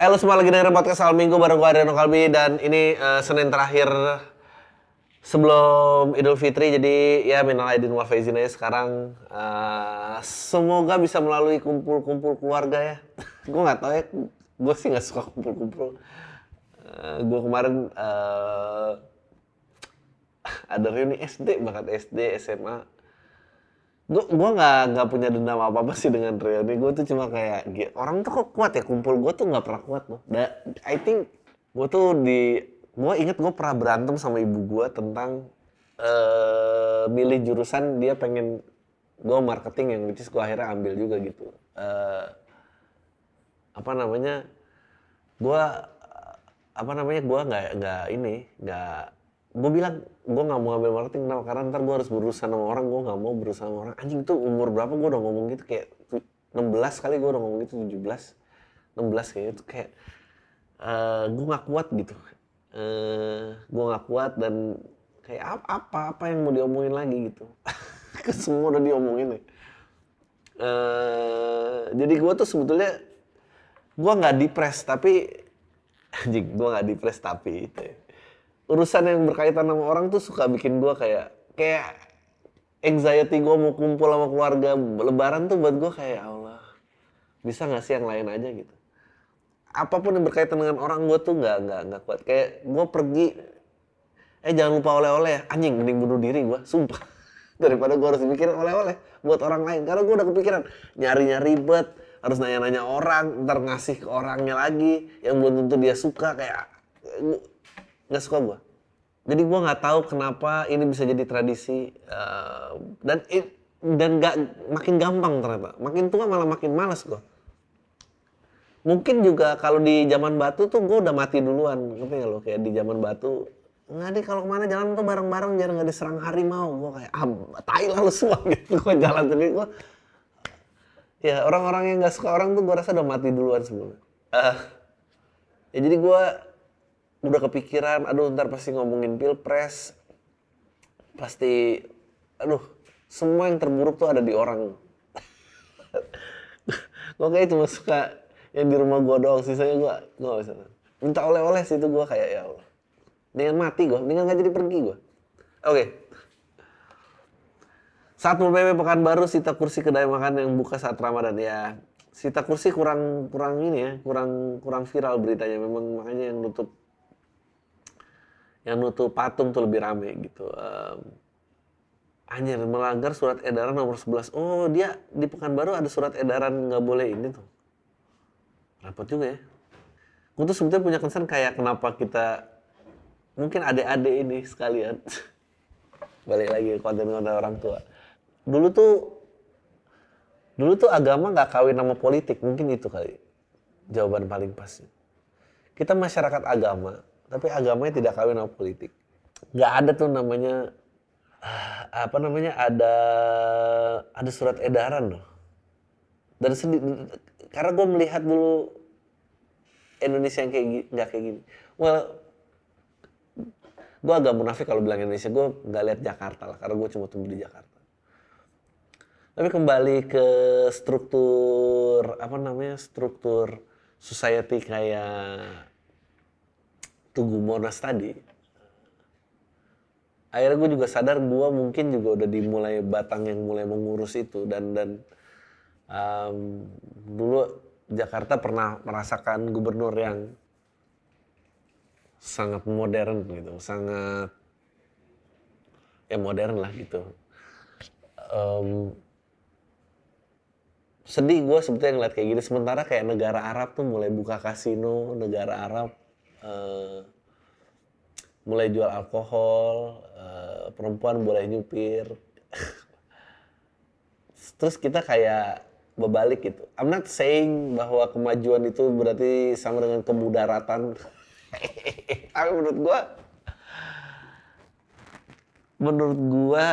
Eh lu semua lagi dengerin podcast Al Minggu bareng gue Adriano Kalbi dan ini eh, Senin terakhir sebelum Idul Fitri jadi ya minal aidin wal faizin aja sekarang eh, semoga bisa melalui kumpul-kumpul keluarga ya. gue nggak tahu ya, gue sih nggak suka kumpul-kumpul. gue kemarin eh, ada reuni SD bahkan SD SMA gue gua nggak nggak punya dendam apa apa sih dengan reuni gue tuh cuma kayak "Gi- orang tuh kok kuat ya? Kumpul gue tuh nggak pernah kuat loh. Da, I think gue tuh di gue inget gue pernah berantem sama ibu gue tentang eh milih jurusan dia pengen gue marketing yang which is gue akhirnya ambil juga gitu. Eh, apa namanya gue apa namanya gue nggak nggak ini nggak gue bilang gue nggak mau ngambil marketing kenapa? Karena ntar gue harus berurusan sama orang gue nggak mau berurusan sama orang. Anjing tuh umur berapa gue udah ngomong gitu? Kayak tu- 16 kali gue udah ngomong gitu 17 16 kayak itu kayak eh gue nggak kuat gitu. Eh gue nggak kuat dan kayak ap- apa apa yang mau diomongin lagi gitu. Semua udah diomongin ya. Eh jadi gue tuh sebetulnya gue nggak depres tapi anjing gue nggak depres tapi itu ya. Urusan yang berkaitan sama orang tuh suka bikin gue kayak kayak anxiety gue mau kumpul sama keluarga lebaran tuh buat gue kayak "Ya Allah bisa nggak sih yang lain aja? gitu. Apa pun yang berkaitan dengan orang gue tuh nggak nggak nggak kuat. Kayak gue pergi eh jangan lupa oleh-oleh ya. Anjing mending bunuh diri gue sumpah. Daripada gue harus mikirin oleh-oleh buat orang lain. Karena gue udah kepikiran nyarinya ribet harus nanya-nanya orang ntar ngasih ke orangnya lagi yang belum tentu dia suka kayak nggak suka gue jadi gue nggak tahu kenapa ini bisa jadi tradisi eh, dan i- dan nggak makin gampang ternyata. Makin tua malah makin malas gue mungkin juga kalau di zaman batu tuh gue udah mati duluan ngerti nggak lo? Kayak di zaman batu nggak deh kalau ke mana jalan tuh bareng-bareng biar nggak diserang harimau. Gue kayak ah tai lah lu semua. Gitu gue jalan sendiri gue ya orang-orang yang nggak suka orang tuh gue rasa udah mati duluan sebelumnya. Eh, ya jadi gue udah kepikiran aduh ntar pasti ngomongin pilpres. Pasti aduh semua yang terburuk tuh ada di orang. Gue kayak cuma suka yang di rumah gue doang sisanya gue gue bisa. Minta oleh-oleh sih itu gue kayak ya Allah. Dengan mati gue dengan gak jadi pergi gue oke. Saat mau PP Pekanbaru Sita Kursi kedai makan yang buka saat Ramadan ya. Sita Kursi kurang kurang ini ya kurang kurang viral beritanya. Memang makanya yang nutup yang nutup patung tuh lebih rame gitu Em, Anjir, melanggar surat edaran nomor 11. Oh, dia di Pekanbaru ada surat edaran nggak boleh ini tuh. Repot juga ya. Gue tuh sebetulnya punya concern kayak kenapa kita mungkin adik-adik ini sekalian. Balik lagi konten-konten orang tua. Dulu tuh dulu tuh agama nggak kawin sama politik, mungkin itu kali jawaban paling pasnya. Kita masyarakat agama, tapi agamanya tidak kawin sama politik. Nggak ada tuh namanya ah, apa namanya ada ada surat edaran loh. Dan sedih karena gue melihat dulu Indonesia yang kayak gini nggak kayak gini. Well gue agak munafik kalau bilang Indonesia. Gue nggak lihat Jakarta lah karena gue cuma tumbuh di Jakarta. Tapi kembali ke struktur apa namanya struktur society kayak Tugu Monas tadi akhirnya gue juga sadar gue mungkin juga udah dimulai batang yang mulai mengurus itu. Dan dan em, dulu Jakarta pernah merasakan gubernur yang sangat modern gitu sangat ya modern lah gitu. Em, sedih gue sebetulnya ngeliat kayak gini. Sementara kayak negara Arab tuh mulai buka kasino negara Arab eh, mulai jual alkohol, eh, perempuan boleh nyupir. Terus kita kayak berbalik gitu. I'm not saying bahwa kemajuan itu berarti sama dengan kemudaratan. Tapi menurut gua, menurut gua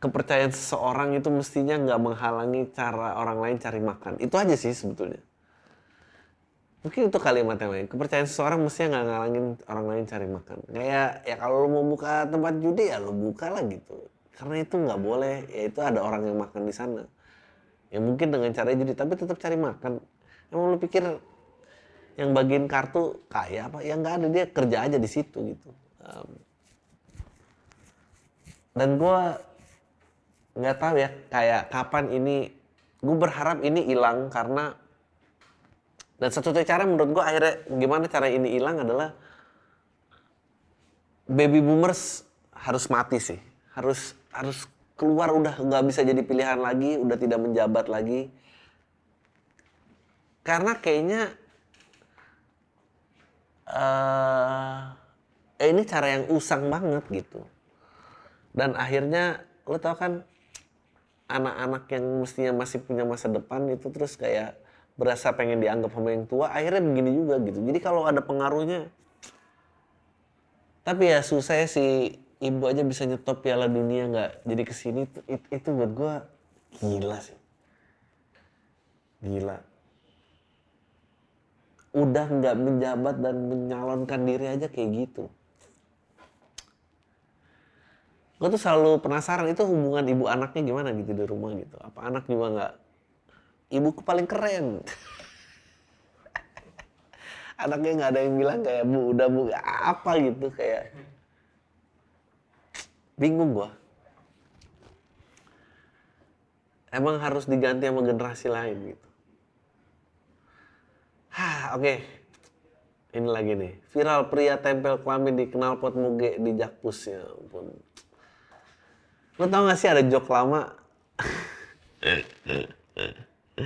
kepercayaan seseorang itu mestinya nggak menghalangi cara orang lain cari makan. Itu aja sih sebetulnya. Mungkin itu kalimat yang lain. Kepercayaan seseorang mestinya nggak ngalangin orang lain cari makan. Kayak ya kalau lo mau buka tempat judi ya lo buka lah gitu. Karena itu nggak boleh. Ya itu ada orang yang makan di sana. Ya mungkin dengan cara judi tapi tetap cari makan. Emang lo pikir yang bagiin kartu kaya apa? yang nggak ada dia kerja aja di situ gitu. Um, dan gue nggak tahu ya kayak kapan ini gue berharap ini hilang karena dan satu-satunya cara menurut gue akhirnya gimana cara ini hilang adalah baby boomers harus mati sih. Harus harus keluar udah nggak bisa jadi pilihan lagi udah tidak menjabat lagi. Karena kayaknya uh, eh ini cara yang usang banget gitu. Dan akhirnya lo tau kan anak-anak yang mestinya masih punya masa depan itu terus kayak berasa pengen dianggap sama yang tua akhirnya begini juga gitu. Jadi kalau ada pengaruhnya tapi ya susah ya si ibu aja bisa nyetop piala dunia nggak jadi ke sini. Itu, itu, buat gue gila sih. Gila. Udah nggak menjabat dan menyalonkan diri aja kayak gitu. Gue tuh selalu penasaran itu hubungan ibu anaknya gimana gitu di rumah gitu. Apa anak juga nggak ibuku paling keren anaknya nggak ada yang bilang kayak bu udah bu apa gitu kayak bingung gua emang harus diganti sama generasi lain gitu Hah, oke. Okay. Ini lagi nih. Viral pria tempel kelamin di knalpot muge di Jakpus ya ampun. Lo tau gak sih ada jok lama?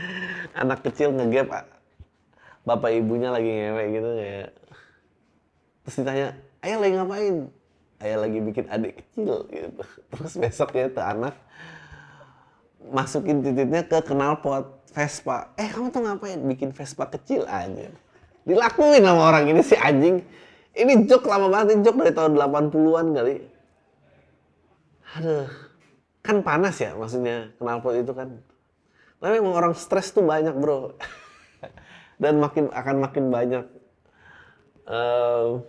Anak kecil ngegap bapak ibunya lagi ngewe gitu kayak. Terus ditanya, ayah lagi ngapain? Ayah lagi bikin adik kecil gitu. Terus besoknya tuh anak masukin titiknya ke knalpot Vespa. Eh kamu tuh ngapain? Bikin Vespa kecil aja. Dilakuin sama orang ini si anjing. Ini jok lama banget, ini jok dari tahun 80-an kali. Aduh kan panas ya maksudnya knalpot itu kan. Tapi emang orang stres tuh banyak bro. Dan makin akan makin banyak. Uh,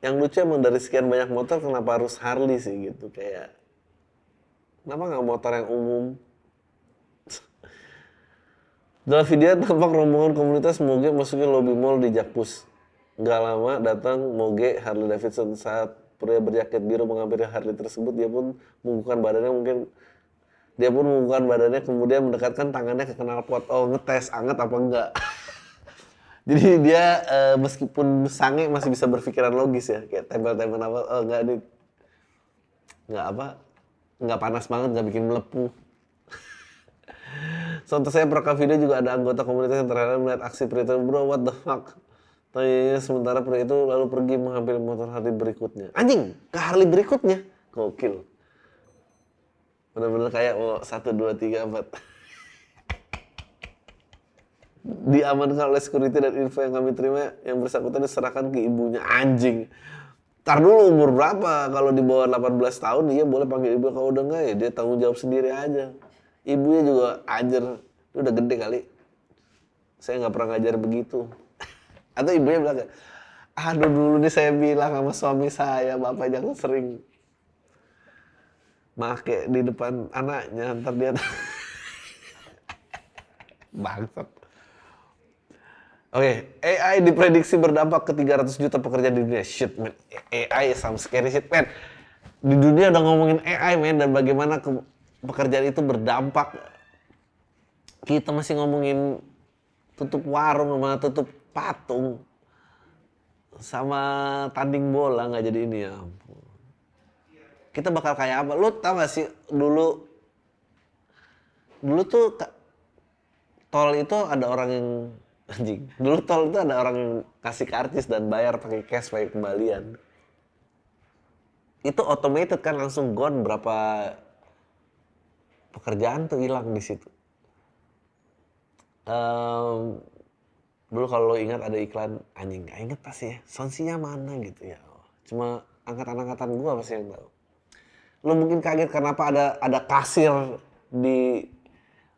yang lucu emang dari sekian banyak motor kenapa harus Harley sih gitu kayak kenapa nggak motor yang umum dalam video tampak rombongan komunitas Moge masukin lobby mall di Jakpus nggak lama datang Moge Harley Davidson saat pria berjaket biru menghampiri Harley tersebut, dia pun mengukuhkan badannya mungkin dia pun mengukuhkan badannya kemudian mendekatkan tangannya ke knalpot. Oh, ngetes anget apa enggak. Jadi dia uh, meskipun sange masih bisa berpikiran logis ya, kayak tempel-tempel apa, oh enggak nih, enggak apa, enggak panas banget, enggak bikin melepuh. Contoh saya perekam video juga ada anggota komunitas yang terheran melihat aksi pria itu, bro, what the fuck? Tanyanya sementara pria itu lalu pergi mengambil motor Harley berikutnya. Anjing, ke Harley berikutnya. Gokil. Bener-bener kayak oh, satu, dua, tiga, empat. Diamankan oleh security dan info yang kami terima yang bersangkutan diserahkan ke ibunya. Anjing. Tar dulu umur berapa? Kalau di bawah 18 tahun dia boleh panggil ibu. Kalau udah enggak ya dia tanggung jawab sendiri aja. Ibunya juga ajar. Dia udah gede kali. Saya nggak pernah ngajar begitu. Atau ibunya bilang aduh dulu nih saya bilang sama suami saya, bapak jangan sering make di depan anaknya, ntar dia bangsat. Oke, okay. AI diprediksi berdampak ke 300 juta pekerja di dunia. Shit, man. AI some scary shit, man. Di dunia udah ngomongin AI, man, dan bagaimana ke pekerjaan itu berdampak. Kita masih ngomongin tutup warung sama tutup patung sama tanding bola nggak jadi ini ya kita bakal kayak apa? Lu tau gak sih dulu dulu tuh tol itu ada orang yang anjing dulu tol itu ada orang yang kasih kartis dan bayar pakai cash pakai kembalian. Itu automated kan langsung gone. Berapa pekerjaan tuh hilang di situ. Um, dulu kalau lo ingat ada iklan anjing gak inget pasti ya. Sonsinya mana gitu ya. Cuma angkatan-angkatan gua pasti yang tahu lo mungkin kaget kenapa ada ada kasir di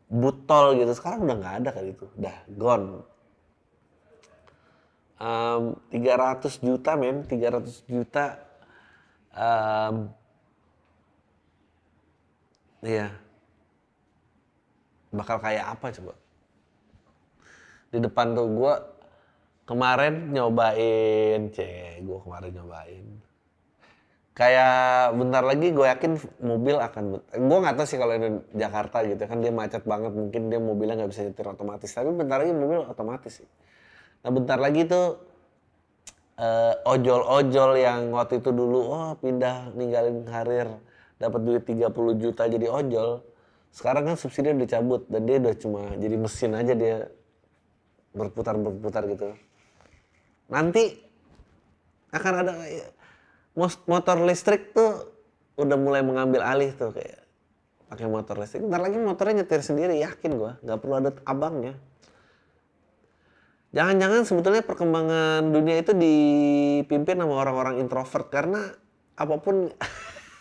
butol gitu. Sekarang udah nggak ada kali itu. Udah gone. Um, 300 juta men. 300 juta um, iya. Bakal kayak apa coba? Di depan tuh gue kemarin nyobain, cek gue kemarin nyobain. Kayak bentar lagi gue yakin mobil akan, gue nggak tahu sih kalau ini Jakarta gitu kan dia macet banget mungkin dia mobilnya nggak bisa nyetir otomatis tapi bentar lagi mobil otomatis sih. Nah bentar lagi tuh eh, ojol-ojol yang waktu itu dulu oh pindah ninggalin karir dapat duit 30 juta jadi ojol sekarang kan subsidi udah dicabut dan dia udah cuma jadi mesin aja dia berputar berputar gitu nanti akan ada motor listrik tuh udah mulai mengambil alih tuh kayak pakai motor listrik ntar lagi motornya nyetir sendiri yakin gua nggak perlu ada abangnya Jangan-jangan sebetulnya perkembangan dunia itu dipimpin sama orang-orang introvert karena apa pun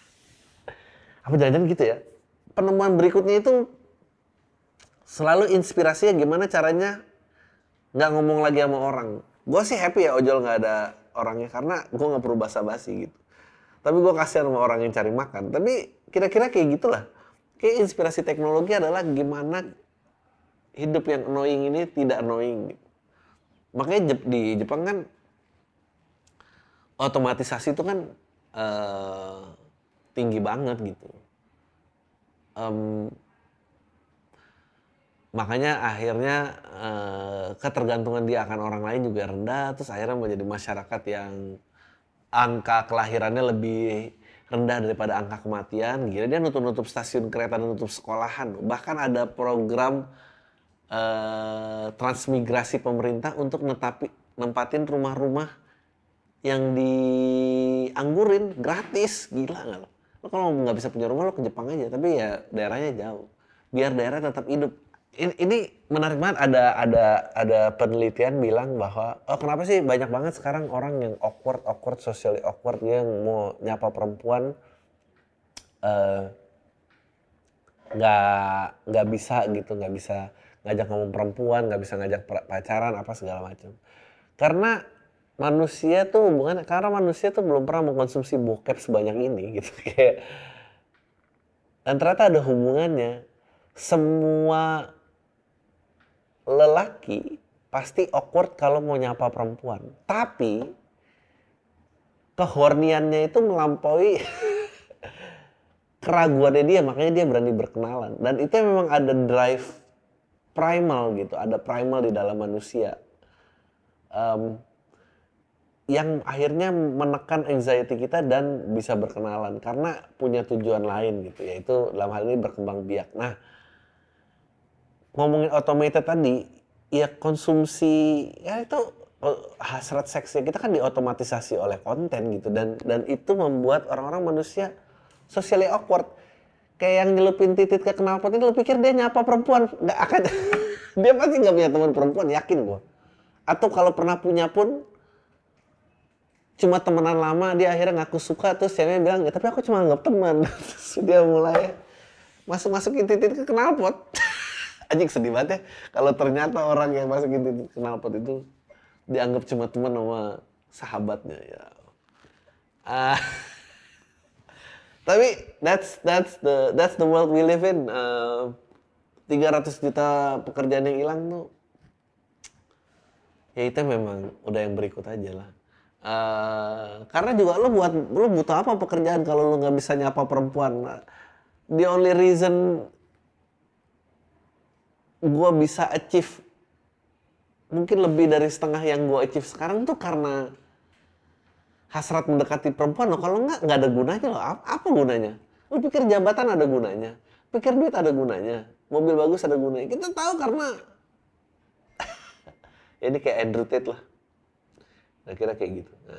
apa jangan-jangan gitu ya. Penemuan berikutnya itu selalu inspirasinya gimana caranya nggak ngomong lagi sama orang. Gue sih happy ya ojol nggak ada orangnya karena gue nggak perlu basa-basi gitu. Tapi gue kasihan sama orang yang cari makan. Tapi kira-kira kayak gitulah. Kayak inspirasi teknologi adalah gimana hidup yang annoying ini tidak annoying gitu makanya di Jepang kan otomatisasi itu kan eh, tinggi banget gitu. Em, makanya akhirnya eh, ketergantungan dia akan orang lain juga rendah, terus akhirnya menjadi masyarakat yang angka kelahirannya lebih rendah daripada angka kematian. Gila dia nutup-nutup stasiun kereta, nutup sekolahan. Bahkan ada program eh, transmigrasi pemerintah untuk netapi, nempatin rumah-rumah yang dianggurin gratis. Gila nggak lo? Lo kalau nggak bisa punya rumah lo ke Jepang aja, tapi ya daerahnya jauh. Biar daerah tetap hidup. Ini, ini menarik banget. Ada ada ada penelitian bilang bahwa oh kenapa sih banyak banget sekarang orang yang awkward awkward socially awkward yang mau nyapa perempuan eh, nggak nggak bisa gitu nggak bisa ngajak ngomong perempuan nggak bisa ngajak pacaran apa segala macam. Karena manusia tuh hubungan karena manusia tuh belum pernah mengkonsumsi bokep sebanyak ini gitu. Kayak dan ternyata ada hubungannya. Semua lelaki pasti awkward kalau mau nyapa perempuan. Tapi kehorniannya itu melampaui keraguannya dia makanya dia berani berkenalan. Dan itu memang ada drive primal gitu ada primal di dalam manusia. Em, yang akhirnya menekan anxiety kita dan bisa berkenalan karena punya tujuan lain gitu yaitu dalam hal ini berkembang biak. Nah ngomongin automated tadi ya konsumsi ya itu eh, hasrat seksnya kita kan diotomatisasi oleh konten gitu. Dan dan itu membuat orang-orang manusia socially awkward. Kayak yang nyelupin titit ke knalpot itu lu pikir dia nyapa perempuan? Nggak akan. Dia pasti nggak punya teman perempuan yakin gua. Atau kalau pernah punya pun cuma temenan lama dia akhirnya ngaku suka terus ceweknya bilang ya tapi aku cuma anggap teman. Dia mulai masuk masukin titit ke knalpot anjing sedih banget ya. Kalau ternyata orang yang masukin titit ke knalpot itu dianggap cuma teman sama sahabatnya ya. Ah. tapi that's that's the that's the world we live in. Eh, 300 juta pekerjaan yang hilang tuh ya itu memang udah yang berikut aja lah. Eh, karena juga lo buat lo butuh apa pekerjaan kalau lo nggak bisa nyapa perempuan? The only reason gue bisa achieve mungkin lebih dari setengah yang gue achieve sekarang tuh karena hasrat mendekati perempuan. Lo kalau nggak nggak ada gunanya lo apa, gunanya? Lo pikir jabatan ada gunanya? Pikir duit ada gunanya? Mobil bagus ada gunanya? Kita tahu karena ini kayak Andrew Tate lah. Kira-kira kayak gitu. Nah,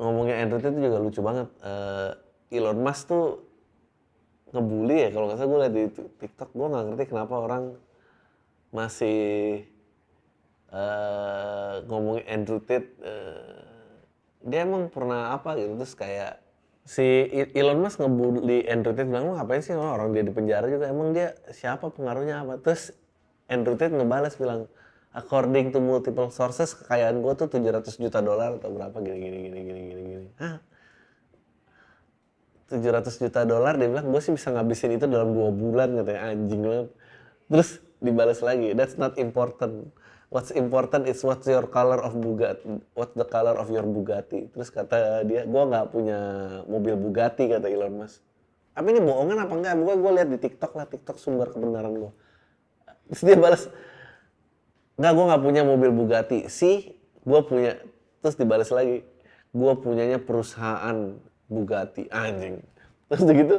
ngomongin Andrew Tate itu juga lucu banget. Eh, Elon Musk tuh ngebully ya kalau nggak salah gue liat di TikTok. Gue nggak ngerti kenapa orang masih eh ngomongin Andrew Tate eh, dia emang pernah apa gitu terus kayak si Elon Musk ngebully Andrew Tate bilang "Lu ngapain sih orang dia di penjara juga emang dia siapa pengaruhnya apa? Terus Andrew Tate ngebalas bilang according to multiple sources kekayaan gue tuh 700 juta dolar atau berapa gini gini gini gini gini gini. Hah? 700 juta dolar dia bilang gue sih bisa ngabisin itu dalam dua bulan katanya anjing banget. Terus dibalas lagi that's not important What's important is what's your color of Bugatti. What's the color of your Bugatti. Terus kata dia, gue nggak punya mobil Bugatti kata Elon Musk. Tapi ini bohongan apa enggak? Gue gue lihat di TikTok lah, TikTok sumber kebenaran gue. Terus dia balas, enggak gue nggak punya mobil Bugatti. Sih, gue punya. Terus dibalas lagi, gue punyanya perusahaan Bugatti. Anjing. Terus begitu,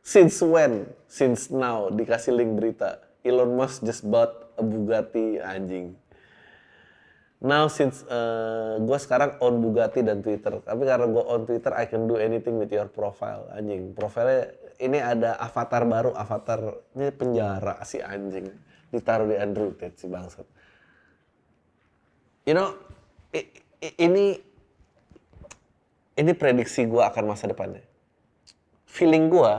since when? Since now, dikasih link berita. Elon Musk just bought a Bugatti anjing. Now since uh, gue sekarang on Bugatti dan Twitter, tapi karena gue on Twitter, I can do anything with your profile, anjing. Profilnya ini ada avatar baru, avatar ini penjara si anjing, ditaruh di Andrew Tate si bangsat. You know, ini ini prediksi gue akan masa depannya. Feeling gue,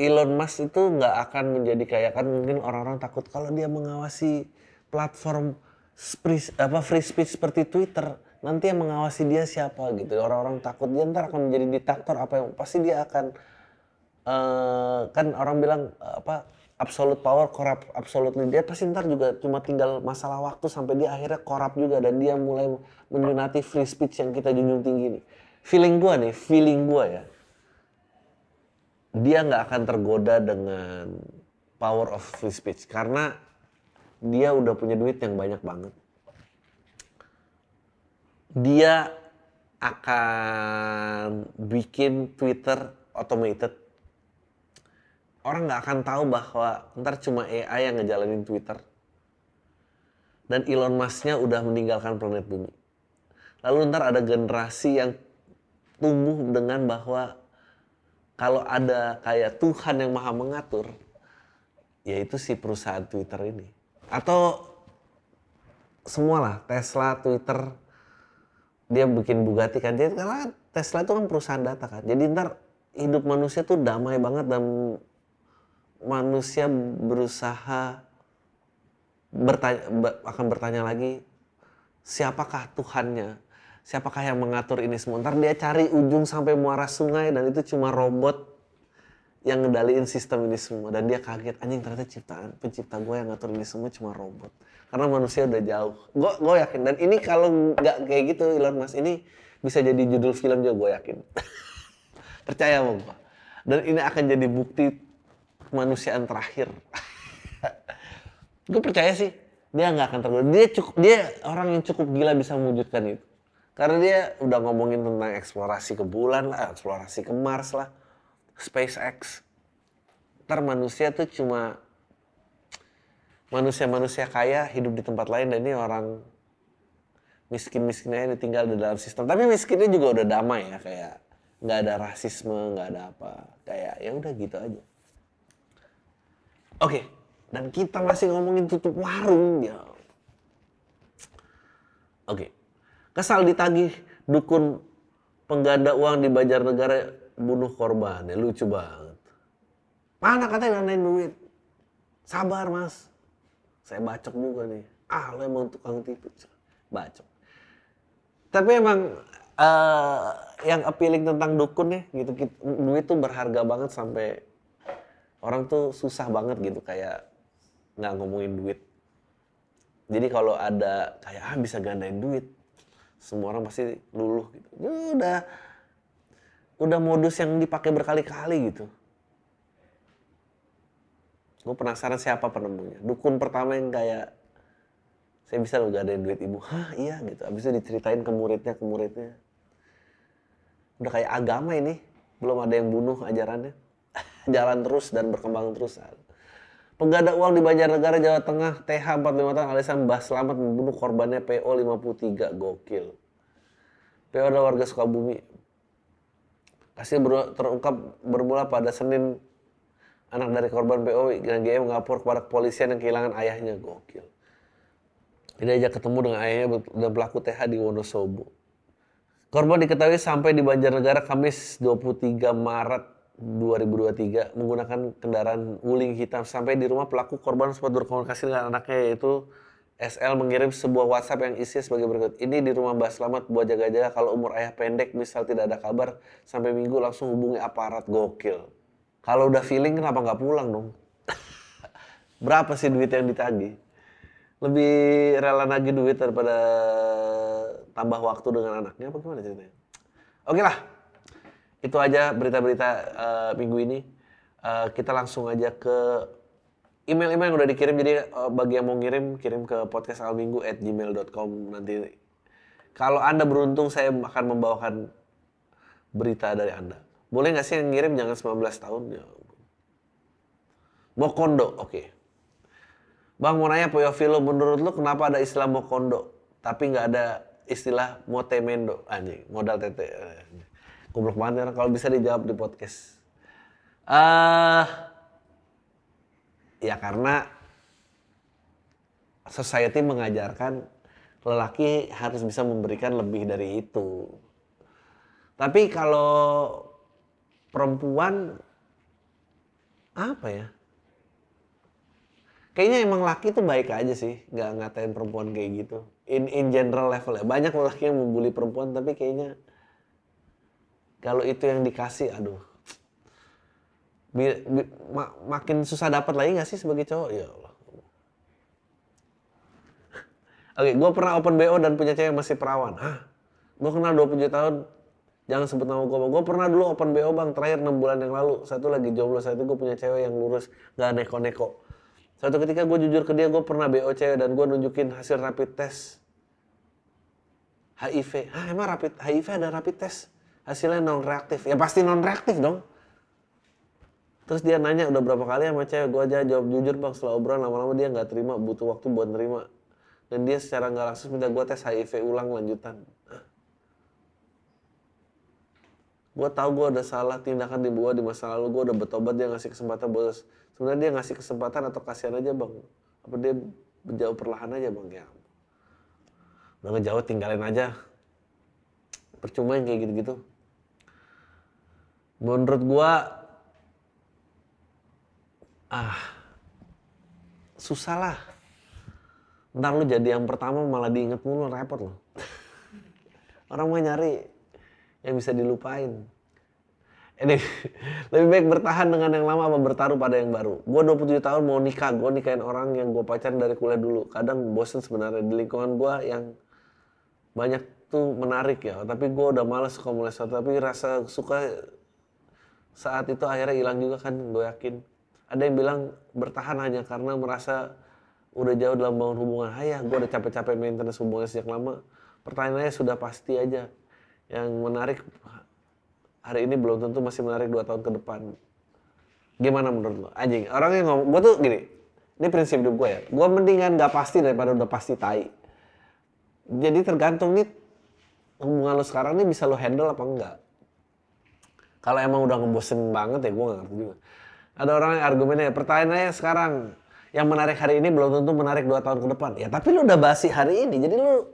Elon Musk itu nggak akan menjadi kayak kan mungkin orang-orang takut kalau dia mengawasi platform free, apa free speech seperti Twitter nanti yang mengawasi dia siapa gitu. Orang-orang takut dia ntar akan menjadi diktator apa yang pasti dia akan eh, kan orang bilang eh, apa absolute power corrupt absolutely dia pasti ntar juga cuma tinggal masalah waktu sampai dia akhirnya corrupt juga dan dia mulai menyunati free speech yang kita junjung tinggi nih. Feeling gua nih feeling gua ya dia nggak akan tergoda dengan power of free speech karena dia udah punya duit yang banyak banget. Dia akan bikin Twitter automated. Orang nggak akan tahu bahwa ntar cuma AI yang ngejalanin Twitter. Dan Elon Musk-nya udah meninggalkan planet bumi. Lalu ntar ada generasi yang tumbuh dengan bahwa kalau ada kayak Tuhan yang maha mengatur, yaitu si perusahaan Twitter ini. Atau semualah Tesla, Twitter, dia bikin Bugatti kan. Jadi karena Tesla itu kan perusahaan data kan. Jadi ntar hidup manusia tuh damai banget dan manusia berusaha bertanya, be- akan bertanya lagi siapakah Tuhannya? Siapakah yang mengatur ini semua? Ntar dia cari ujung sampai muara sungai dan itu cuma robot yang ngendaliin sistem ini semua. Dan dia kaget anjing ternyata ciptaan pencipta gue yang ngatur ini semua cuma robot. Karena manusia udah jauh. Gue gue yakin. Dan ini kalau nggak kayak gitu Elon Musk ini bisa jadi judul film juga gue yakin. Percaya sama gue dan ini akan jadi bukti kemanusiaan terakhir. Gue percaya sih dia nggak akan tergoda. Dia cukup dia orang yang cukup gila bisa mewujudkan itu karena dia udah ngomongin tentang eksplorasi ke bulan lah eksplorasi ke Mars lah SpaceX. Ntar manusia tuh cuma manusia-manusia kaya hidup di tempat lain dan ini orang miskin-miskinnya ini tinggal di dalam sistem. Tapi miskinnya juga udah damai ya kayak nggak ada rasisme nggak ada apa. Kayak ya udah gitu aja. Oke dan kita masih ngomongin tutup warung ya. Oke kesal ditagih dukun pengganda uang di Banjarnegara bunuh korban. Ya lucu banget. Mana katanya nandain duit? Sabar mas. Saya bacok juga nih. Ah lo emang tukang tipu bacok. Tapi emang eh, yang appealing tentang dukun ya gitu, gitu duit tuh berharga banget sampai orang tuh susah banget gitu kayak nggak ngomongin duit. Jadi kalau ada kayak ah bisa gandain duit semua orang pasti luluh gitu. Ya udah. Udah modus yang dipakai berkali-kali gitu. Gue penasaran siapa penemunya. Dukun pertama yang kayak saya bisa lo gadain duit ibu. Hah iya gitu. Abis itu diceritain ke muridnya ke muridnya. Udah kayak agama ini. Belum ada yang bunuh ajarannya. Jalan terus dan berkembang terus pengganda uang di Banjarnegara Jawa Tengah TH 45 tahun alias Mbah Selamat membunuh korbannya PO 53 gokil. PO adalah warga Sukabumi. Hasil ber- terungkap bermula pada Senin. Anak dari korban PO dan GM mengapor kepada kepolisian yang kehilangan ayahnya gokil. Dia ajak ketemu dengan ayahnya dan pelaku TH di Wonosobo. Korban diketahui sampai di Banjarnegara Kamis 23 Maret 2023 menggunakan kendaraan wuling hitam. Sampai di rumah pelaku korban sempat berkomunikasi dengan anaknya yaitu SL mengirim sebuah WhatsApp yang isinya sebagai berikut. Ini di rumah Mbak Selamat buat jaga-jaga kalau umur ayah pendek misal tidak ada kabar sampai minggu langsung hubungi aparat gokil. Kalau udah feeling kenapa nggak pulang dong? Berapa sih duit yang ditagih? lebih rela nagih duit daripada tambah waktu dengan anaknya apa gimana ceritanya? Oke lah, itu aja berita-berita uh, minggu ini. Uh, kita langsung aja ke email-email yang udah dikirim. Jadi uh, bagi yang mau ngirim, kirim ke podcastalminggu at gmail.com nanti. Kalau Anda beruntung, saya akan membawakan berita dari Anda. Boleh nggak sih yang ngirim jangan 19 tahun? Ya. Mokondo, oke. Okay. Bang mau nanya Poyofilo, menurut lu kenapa ada istilah Mokondo, tapi nggak ada istilah Motemendo? Anjing, modal tete. Goblok banget orang kalau bisa dijawab di podcast. Uh, ya karena society mengajarkan lelaki harus bisa memberikan lebih dari itu. Tapi kalau perempuan apa ya? kayaknya emang laki tuh baik aja sih nggak ngatain perempuan kayak gitu in in general level ya banyak laki yang membuli perempuan tapi kayaknya kalau itu yang dikasih aduh bi, bi, mak, makin susah dapat lagi nggak sih sebagai cowok ya Allah Oke, gue pernah open BO dan punya cewek masih perawan. Hah? Gue kenal 27 tahun, jangan sebut nama gue. Gue pernah dulu open BO bang, terakhir 6 bulan yang lalu. Satu lagi jomblo, saat itu gue punya cewek yang lurus, gak neko-neko. Suatu ketika gue jujur ke dia, gue pernah BO cewek dan gue nunjukin hasil rapid test HIV. Ah emang rapid HIV ada rapid test? Hasilnya non reaktif. Ya pasti non reaktif dong. Terus dia nanya udah berapa kali sama cewek, gue aja jawab jujur bang setelah obrolan lama-lama dia nggak terima, butuh waktu buat nerima. Dan dia secara nggak langsung minta gue tes HIV ulang lanjutan. Gue tau gue udah salah tindakan di gue di masa lalu, gue udah bertobat dia ngasih kesempatan bos sebenarnya dia ngasih kesempatan atau kasihan aja bang apa dia menjauh perlahan aja bang ya udah ngejauh tinggalin aja percuma yang kayak gitu-gitu menurut gua ah susah lah ntar lu jadi yang pertama malah diinget mulu repot loh orang mau nyari yang bisa dilupain ini lebih baik bertahan dengan yang lama apa bertaruh pada yang baru. Gue 27 tahun mau nikah, gue nikahin orang yang gue pacaran dari kuliah dulu. Kadang bosen sebenarnya di lingkungan gue yang banyak tuh menarik ya. Tapi gue udah males suka mulai sesuatu. Tapi rasa suka saat itu akhirnya hilang juga kan, gue yakin. Ada yang bilang bertahan hanya karena merasa udah jauh dalam bangun hubungan. Hayah, gue udah capek-capek maintenance hubungan sejak lama. Pertanyaannya sudah pasti aja. Yang menarik hari ini belum tentu masih menarik dua tahun ke depan. Gimana menurut lo? Anjing, orang yang ngomong, gue tuh gini, ini prinsip hidup gue ya. Gue mendingan gak pasti daripada udah pasti tai. Jadi tergantung nih hubungan lo sekarang nih bisa lo handle apa enggak. Kalau emang udah ngebosen banget ya gue gak ngerti juga. Ada orang yang argumennya, pertanyaannya sekarang, yang menarik hari ini belum tentu menarik dua tahun ke depan. Ya tapi lu udah basi hari ini, jadi lu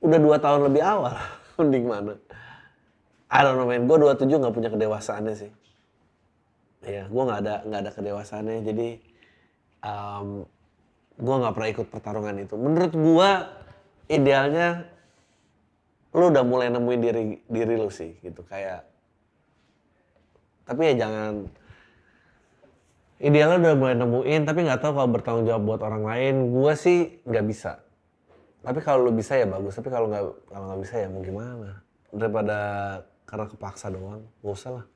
udah dua tahun lebih awal. Mending mana? I don't know man, gue 27 gak punya kedewasaannya sih. Ya, gue gak ada nggak ada kedewasaannya, jadi um, gue gak pernah ikut pertarungan itu. Menurut gue idealnya lu udah mulai nemuin diri diri lu sih gitu. Kayak tapi ya jangan idealnya udah mulai nemuin tapi nggak tahu kalau bertanggung jawab buat orang lain. Gue sih nggak bisa. Tapi kalau lu bisa ya bagus tapi kalau nggak kalau nggak bisa ya mau gimana? Daripada karena kepaksa doang gak usah lah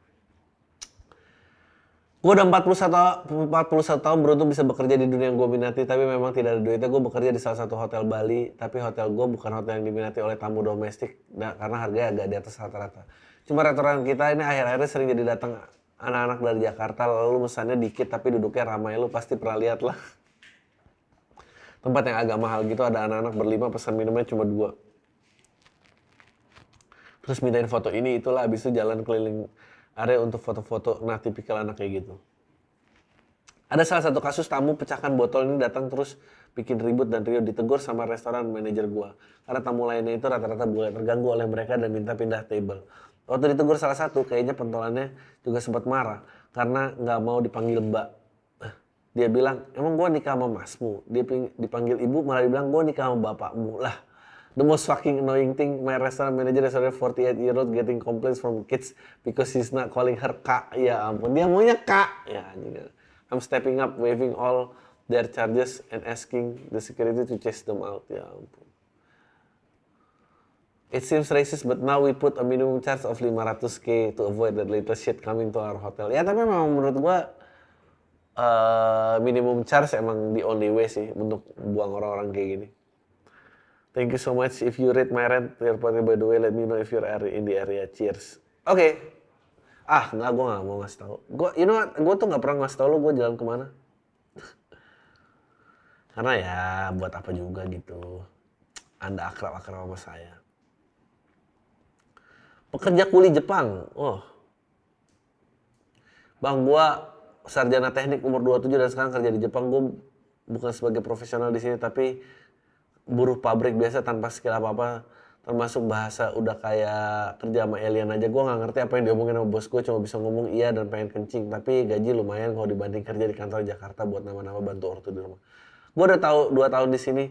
gue udah 41, 41 tahun beruntung bisa bekerja di dunia yang gue minati tapi memang tidak ada duitnya. Gue bekerja di salah satu hotel Bali tapi hotel gue bukan hotel yang diminati oleh tamu domestik. Nah, karena harganya agak di atas rata-rata. Cuma restoran kita ini akhir-akhirnya sering jadi datang anak-anak dari Jakarta lalu mesannya dikit tapi duduknya ramai. Lu pasti pernah lihat lah. Tempat yang agak mahal gitu ada anak-anak berlima pesan minumnya cuma dua. Terus mintain foto ini itulah habis itu jalan keliling area untuk foto-foto nah tipikal anak kayak gitu. Ada salah satu kasus tamu pecahkan botol ini datang terus bikin ribut dan Rio ditegur sama restoran manajer gua. Karena tamu lainnya itu rata-rata boleh terganggu oleh mereka dan minta pindah table. Waktu ditegur salah satu kayaknya pentolannya juga sempat marah. Karena nggak mau dipanggil mbak. Dia bilang emang gua nikah sama masmu? Dia dipanggil ibu malah dibilang gua nikah sama bapakmu. Lah the most fucking annoying thing, my restaurant manager is already 48 year old getting complaints from kids because he's not calling her kak. Ya ampun, dia maunya kak. Ya anjing. I'm stepping up, waving all their charges and asking the security to chase them out. Ya ampun. It seems racist, but now we put a minimum charge of 500k to avoid that latest shit coming to our hotel. Ya tapi memang menurut gua uh, minimum charge emang the only way sih untuk buang orang-orang kayak gini. Thank you so much. If you rate my rent, by the way, let me know if you're in the area. Cheers. Oke. Okay. Ah, nggak, gue nggak mau ngasih tau. Gue, you know what? Gue tuh nggak pernah ngasih tau lo gue jalan ke mana. Karena ya, buat apa juga gitu. Anda akrab-akrab sama saya. Pekerja kuli Jepang. Oh. Bang, gua sarjana teknik umur 27 dan sekarang kerja di Jepang. Gue bukan sebagai profesional di sini tapi buruh pabrik biasa tanpa skill apa-apa termasuk bahasa udah kayak kerja sama alien aja. Gue nggak ngerti apa yang diomongin sama bos gue cuma bisa ngomong iya dan pengen kencing. Tapi gaji lumayan kalau dibanding kerja di kantor Jakarta buat nama-nama bantu ortu di rumah. Gue udah tahu dua tahun di sini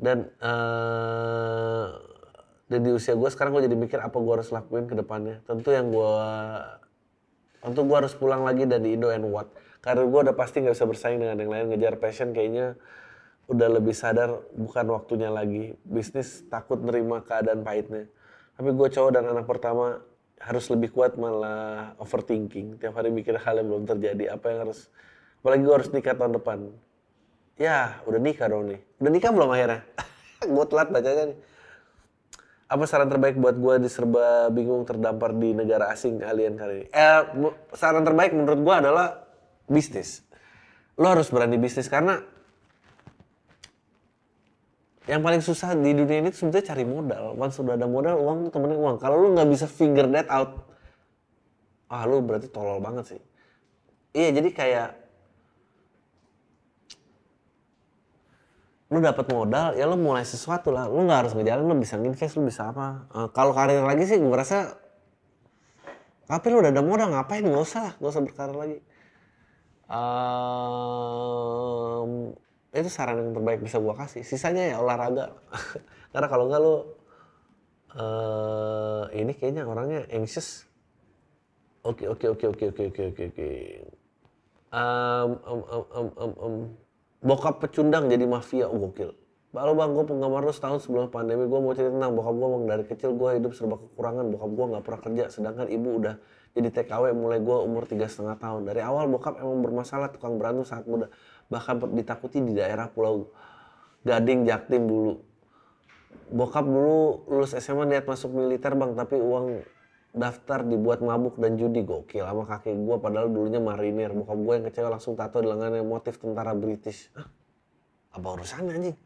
dan uh, dan di usia gue sekarang gue jadi mikir apa gue harus lakuin ke depannya. Tentu yang gue tentu gue harus pulang lagi dan di Indo and what. Karena gue udah pasti nggak bisa bersaing dengan yang lain. Ngejar passion kayaknya udah lebih sadar bukan waktunya lagi. Bisnis takut nerima keadaan pahitnya. Tapi gue cowok dan anak pertama harus lebih kuat malah overthinking. Tiap hari mikir hal yang belum terjadi apa yang harus apalagi gue harus nikah tahun depan. Ya udah nikah dong nih. Udah nikah belum akhirnya? Gue telat bacanya nih. Apa saran terbaik buat gue di serba bingung terdampar di negara asing alien kali ini? Eh saran terbaik menurut gue adalah bisnis. Lo harus berani bisnis karena yang paling susah di dunia ini sebetulnya cari modal. Once sudah ada modal, uang tuh temennya uang. Kalau lu nggak bisa figure that out, ah lu berarti tolol banget sih. Iya, jadi kayak lu dapat modal, ya lu mulai sesuatu lah. Lu nggak harus ngejalan, lu bisa invest, lu bisa apa. Uh, kalau karir lagi sih, gue rasa, tapi lu udah ada modal, ngapain? Nggak usah lah, nggak usah berkarir lagi. Um, itu saran yang terbaik bisa gua kasih. Sisanya ya olahraga. Karena kalau enggak lo uh, ini kayaknya orangnya anxious. Oke oke oke oke oke oke oke oke. Um, um, um, um, um, um. bokap pecundang jadi mafia oh, gokil. Lalu bang, gue penggemar lu setahun sebelum pandemi, gue mau cerita tentang bokap gue bang, dari kecil gue hidup serba kekurangan, bokap gue nggak pernah kerja, sedangkan ibu udah jadi TKW mulai gue umur tiga setengah tahun. Dari awal bokap emang bermasalah, tukang berantem saat muda bahkan ditakuti di daerah Pulau Gading, Jaktim dulu. Bokap dulu lulus SMA niat masuk militer bang, tapi uang daftar dibuat mabuk dan judi gokil sama kakek gue padahal dulunya marinir. Bokap gue yang kecewa langsung tato di lengannya motif tentara British. Hah? Apa urusannya anjing?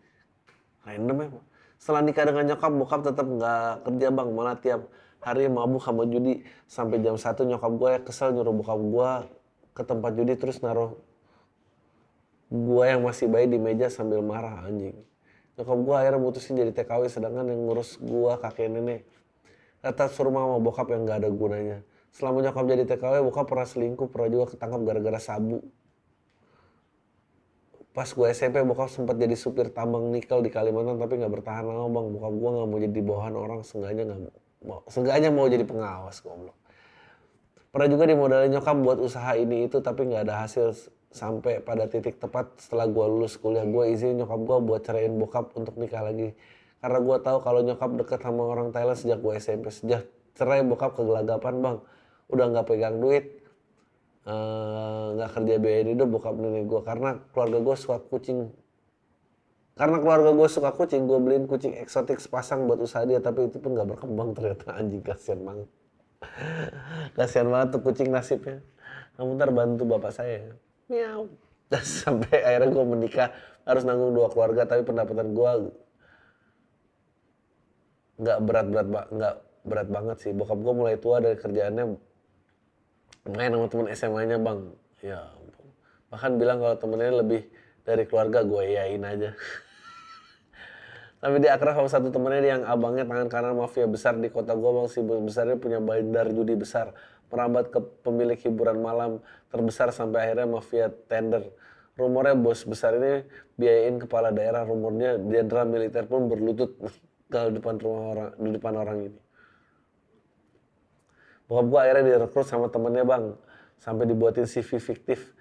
Random ya. Setelah nikah dengan nyokap, bokap tetap nggak kerja bang, malah tiap hari mabuk sama judi sampai jam satu nyokap gue kesel nyuruh bokap gue ke tempat judi terus naruh Gua yang masih bayi di meja sambil marah anjing. Nyokap gua akhirnya mutusin jadi TKW sedangkan yang ngurus gua kakek nenek. Kata suruh mama bokap yang gak ada gunanya. Selama nyokap jadi TKW, bokap pernah selingkuh, pernah juga ketangkap gara-gara sabu. Pas gue SMP, bokap sempat jadi supir tambang nikel di Kalimantan, tapi nggak bertahan lama bang. Bokap gue nggak mau jadi bawahan orang, seenggaknya nggak mau, seenggaknya mau jadi pengawas goblok. Pernah juga dimodalin nyokap buat usaha ini itu, tapi nggak ada hasil sampai pada titik tepat setelah gue lulus kuliah gue izin nyokap gue buat ceraiin bokap untuk nikah lagi. Karena gue tahu kalau nyokap deket sama orang Thailand sejak gue SMP sejak cerai bokap kegelagapan bang. Udah nggak pegang duit eh, nggak uh, kerja biaya hidup bokap nenek gue karena keluarga gue suka kucing. Karena keluarga gue suka kucing gue beliin kucing eksotik sepasang buat usaha dia tapi itu pun nggak berkembang ternyata. Anjing kasihan banget. Kasihan banget tuh kucing nasibnya. Kamu ntar bantu bapak saya miau. Sampai akhirnya gue menikah harus nanggung dua keluarga tapi pendapatan gue nggak berat berat nggak berat banget sih. Bokap gue mulai tua dari kerjaannya main sama temen SMA-nya bang. Ya bahkan bilang kalau temennya lebih dari keluarga gue yain aja. Tapi dia akrab sama satu temennya yang abangnya tangan kanan mafia besar di kota gue bang. Si besarnya punya bandar judi besar merambat ke pemilik hiburan malam terbesar sampai akhirnya mafia tender. Rumornya bos besar ini biayain kepala daerah, rumornya jenderal militer pun berlutut ke depan rumah orang, di depan orang ini. Bokap gua akhirnya direkrut sama temennya bang, sampai dibuatin CV fiktif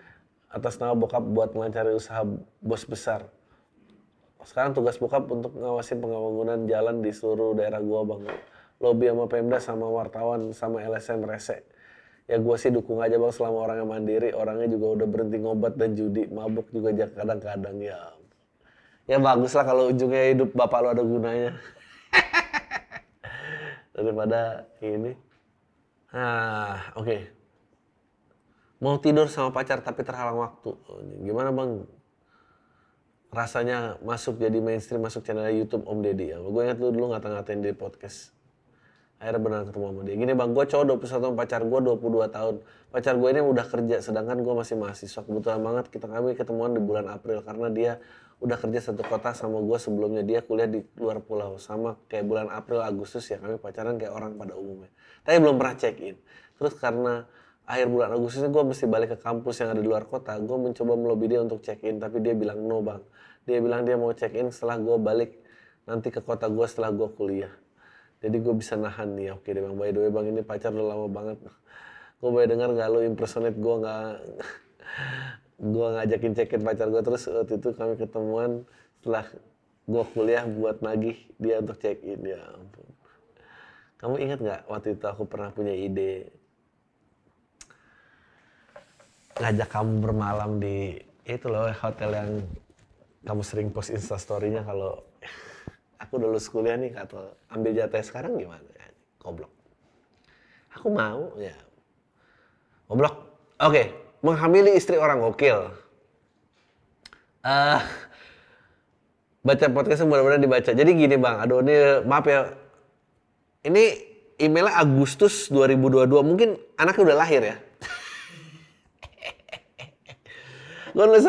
atas nama bokap buat melancarkan usaha bos besar. Sekarang tugas bokap untuk ngawasin pembangunan jalan di seluruh daerah gua bang. Lobby sama Pemda sama wartawan sama LSM rese. Ya gua sih dukung aja bang selama orangnya mandiri, orangnya juga udah berhenti ngobat dan judi, mabuk juga kadang-kadang ya. Ya bagus lah kalau ujungnya hidup bapak lo ada gunanya. Daripada ini. Ah, oke. Okay. Mau tidur sama pacar tapi terhalang waktu. Gimana bang? Rasanya masuk jadi mainstream, masuk channel YouTube Om Deddy. Ya, gue ingat lu dulu ngata-ngatain di podcast akhirnya benar ketemu sama dia. Gini bang, gue cowok 21 tahun, pacar gue 22 tahun. Pacar gue ini udah kerja, sedangkan gue masih mahasiswa. Kebetulan banget kita kami ketemuan di bulan April karena dia udah kerja satu kota sama gue sebelumnya dia kuliah di luar pulau sama kayak bulan April Agustus ya kami pacaran kayak orang pada umumnya tapi belum pernah check in terus karena akhir bulan Agustus gue mesti balik ke kampus yang ada di luar kota gue mencoba melobi dia untuk check in tapi dia bilang no bang dia bilang dia mau check in setelah gue balik nanti ke kota gue setelah gue kuliah jadi gue bisa nahan nih oke deh bang by the way bang ini pacar udah lama banget. Gue boleh dengar gak lo impersonate gue nggak? Gue ngajakin cekin pacar gue terus waktu itu kami ketemuan setelah gue kuliah buat nagih dia untuk check in ya ampun. Kamu ingat nggak waktu itu aku pernah punya ide? Ngajak kamu bermalam di itu loh hotel yang kamu sering post instastorynya kalau aku udah lulus kuliah nih atau ambil jatah sekarang gimana? Ya, goblok. Aku mau ya. Goblok. Oke, okay. menghamili istri orang gokil. Uh, baca podcast mudah-mudahan dibaca. Jadi gini bang, aduh ini maaf ya. Ini emailnya Agustus 2022. Mungkin anaknya udah lahir ya. Gue nulis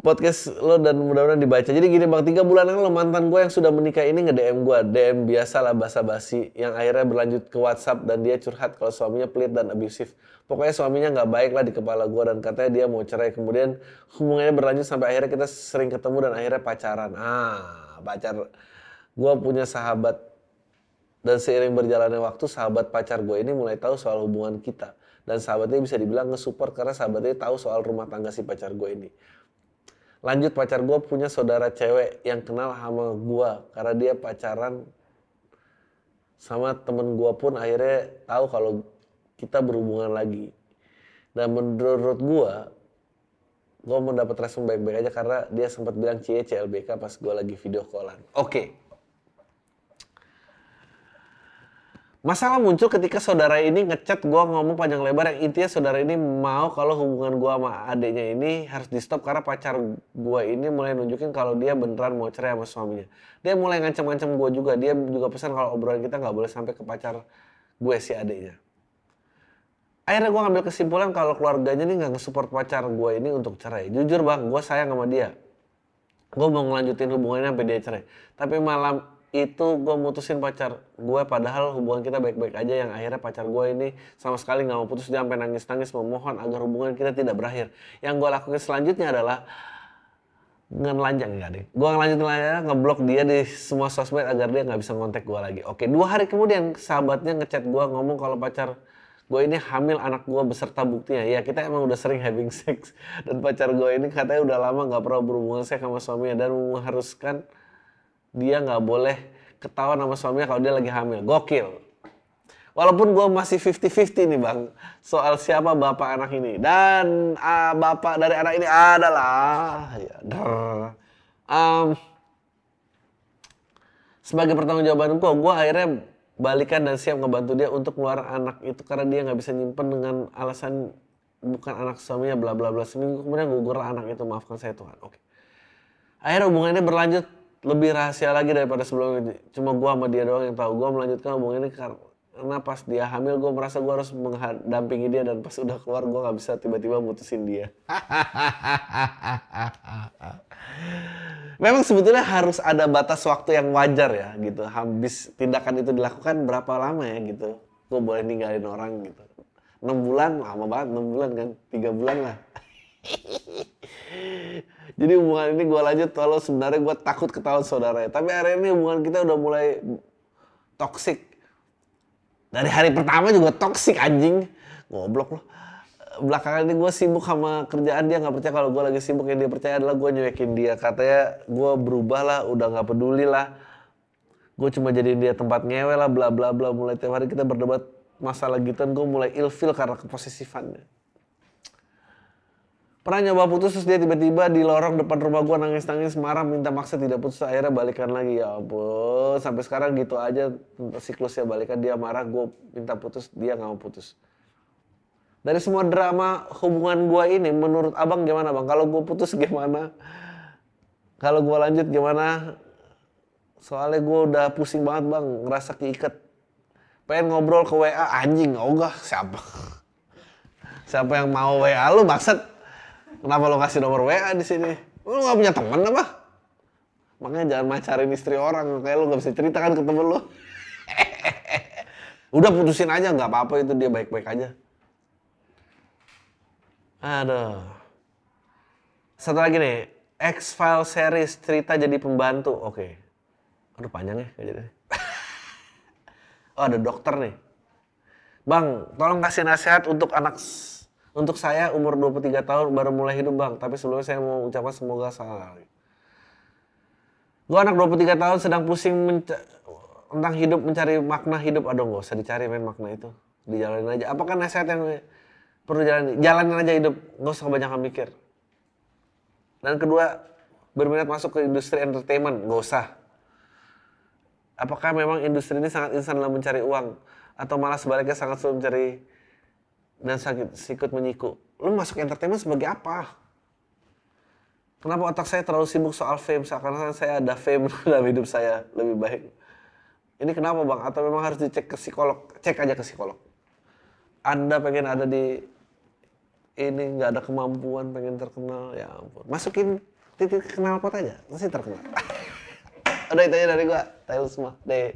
podcast lo dan mudah-mudahan dibaca. Jadi gini bang, tiga bulan yang lo mantan gue yang sudah menikah ini nge-DM gue. DM biasa lah basa-basi. Yang akhirnya berlanjut ke WhatsApp dan dia curhat kalau suaminya pelit dan abusif. Pokoknya suaminya nggak baik lah di kepala gue dan katanya dia mau cerai. Kemudian hubungannya berlanjut sampai akhirnya kita sering ketemu dan akhirnya pacaran. Ah, pacar. Gue punya sahabat dan seiring berjalannya waktu sahabat pacar gue ini mulai tahu soal hubungan kita. Dan sahabatnya bisa dibilang nge-support karena sahabatnya tahu soal rumah tangga si pacar gue ini lanjut pacar gue punya saudara cewek yang kenal sama gue karena dia pacaran sama temen gue pun akhirnya tahu kalau kita berhubungan lagi dan menurut gue gue mendapat respon baik-baik aja karena dia sempat bilang cie CLBK pas gue lagi video callan oke okay. Masalah muncul ketika saudara ini ngechat gue ngomong panjang lebar yang intinya saudara ini mau kalau hubungan gue sama adiknya ini harus di stop karena pacar gue ini mulai nunjukin kalau dia beneran mau cerai sama suaminya. Dia mulai ngancam-ngancam gue juga. Dia juga pesan kalau obrolan kita nggak boleh sampai ke pacar gue si adiknya. Akhirnya gue ngambil kesimpulan kalau keluarganya ini nggak nge-support pacar gue ini untuk cerai. Jujur bang, gue sayang sama dia. Gue mau ngelanjutin hubungannya sampai dia cerai. Tapi malam itu gue mutusin pacar gue padahal hubungan kita baik-baik aja yang akhirnya pacar gue ini sama sekali nggak mau putus. Dia sampai nangis-nangis memohon agar hubungan kita tidak berakhir. Yang gue lakukan selanjutnya adalah ngelanjang enggak deh gue ngelanjutin aja ngeblok dia di semua sosmed agar dia nggak bisa ngontek gue lagi. Oke dua hari kemudian sahabatnya ngechat gue ngomong kalau pacar gue ini hamil anak gue beserta buktinya. Ya kita emang udah sering having sex. Dan pacar gue ini katanya udah lama nggak pernah berhubungan seks sama suaminya dan mengharuskan dia nggak boleh ketahuan sama suaminya kalau dia lagi hamil. Gokil. Walaupun gue masih 50-50 nih bang, soal siapa bapak anak ini. Dan uh, bapak dari anak ini adalah, ya, um, sebagai pertanggung jawaban gue, gue akhirnya balikan dan siap ngebantu dia untuk keluar anak itu karena dia nggak bisa nyimpen dengan alasan bukan anak suaminya bla bla bla seminggu kemudian gugur anak itu maafkan saya Tuhan oke akhirnya hubungannya berlanjut lebih rahasia lagi daripada sebelumnya. Cuma gue sama dia doang yang tahu. Gue melanjutkan hubungan ini karena pas dia hamil gue merasa gue harus mendampingi dia dan pas udah keluar gue nggak bisa tiba-tiba mutusin dia. Memang sebetulnya harus ada batas waktu yang wajar ya gitu. Habis tindakan itu dilakukan berapa lama ya gitu. Gue boleh ninggalin orang gitu. 6 bulan lama banget 6 bulan kan. 3 bulan lah. Jadi hubungan ini gue lanjut kalau sebenarnya gue takut ketahuan saudaranya. Tapi hari ini hubungan kita udah mulai toksik. Dari hari pertama juga toksik anjing. Goblok loh. belakangan ini gue sibuk sama kerjaan dia nggak percaya kalau gue lagi sibuk yang dia percaya adalah gue nyuekin dia katanya gue berubah lah udah nggak peduli lah gue cuma jadiin dia tempat ngewe lah bla bla bla mulai tiap hari kita berdebat masalah gituan gue mulai ilfil karena keposisifannya pernah nyoba putus terus dia tiba-tiba di lorong depan rumah gue nangis-nangis marah minta maksa tidak putus akhirnya balikan lagi. Ya ampun sampai sekarang gitu aja siklusnya balikan dia marah gue minta putus dia nggak mau putus. Dari semua drama hubungan gue ini menurut abang gimana bang? Kalau gue putus gimana? Kalau gue lanjut gimana? Soalnya gue udah pusing banget bang. Ngerasa keikat pengen ngobrol ke WA anjing ogah siapa? Siapa yang mau WA lu maksud Kenapa lo kasih nomor WA di sini? Lo gak punya temen apa? Makanya jangan macarin istri orang, kayak lo gak bisa ceritakan ke temen lo. Udah putusin aja, nggak apa-apa itu dia baik-baik aja. Aduh. Satu lagi nih, X-File series cerita jadi pembantu. Oke. Aduh panjang ya jadi. oh ada dokter nih. Bang, tolong kasih nasihat untuk anak untuk saya umur 23 tahun baru mulai hidup bang, tapi sebelumnya saya mau ucapkan semoga salah. Gue anak 23 tahun sedang pusing tentang hidup, mencari makna hidup. Aduh gak usah dicari main makna itu. Dijalanin aja. Apakah nasihat yang perlu jalan? Jalanin aja hidup, gak usah kebanyakan mikir. Dan kedua, berminat masuk ke industri entertainment, gak usah. Apakah memang industri ini sangat instan dalam mencari uang? Atau malah sebaliknya sangat sulit mencari dan sakit sikut menyiku. Lu masuk entertainment sebagai apa? Kenapa otak saya terlalu sibuk soal fame? Seakan-akan saya ada fame dalam hidup saya lebih baik. Ini kenapa bang? Atau memang harus dicek ke psikolog? Cek aja ke psikolog. Anda pengen ada di ini nggak ada kemampuan pengen terkenal ya ampun masukin titik kenal pot aja pasti terkenal udah itu aja dari gua tahu semua deh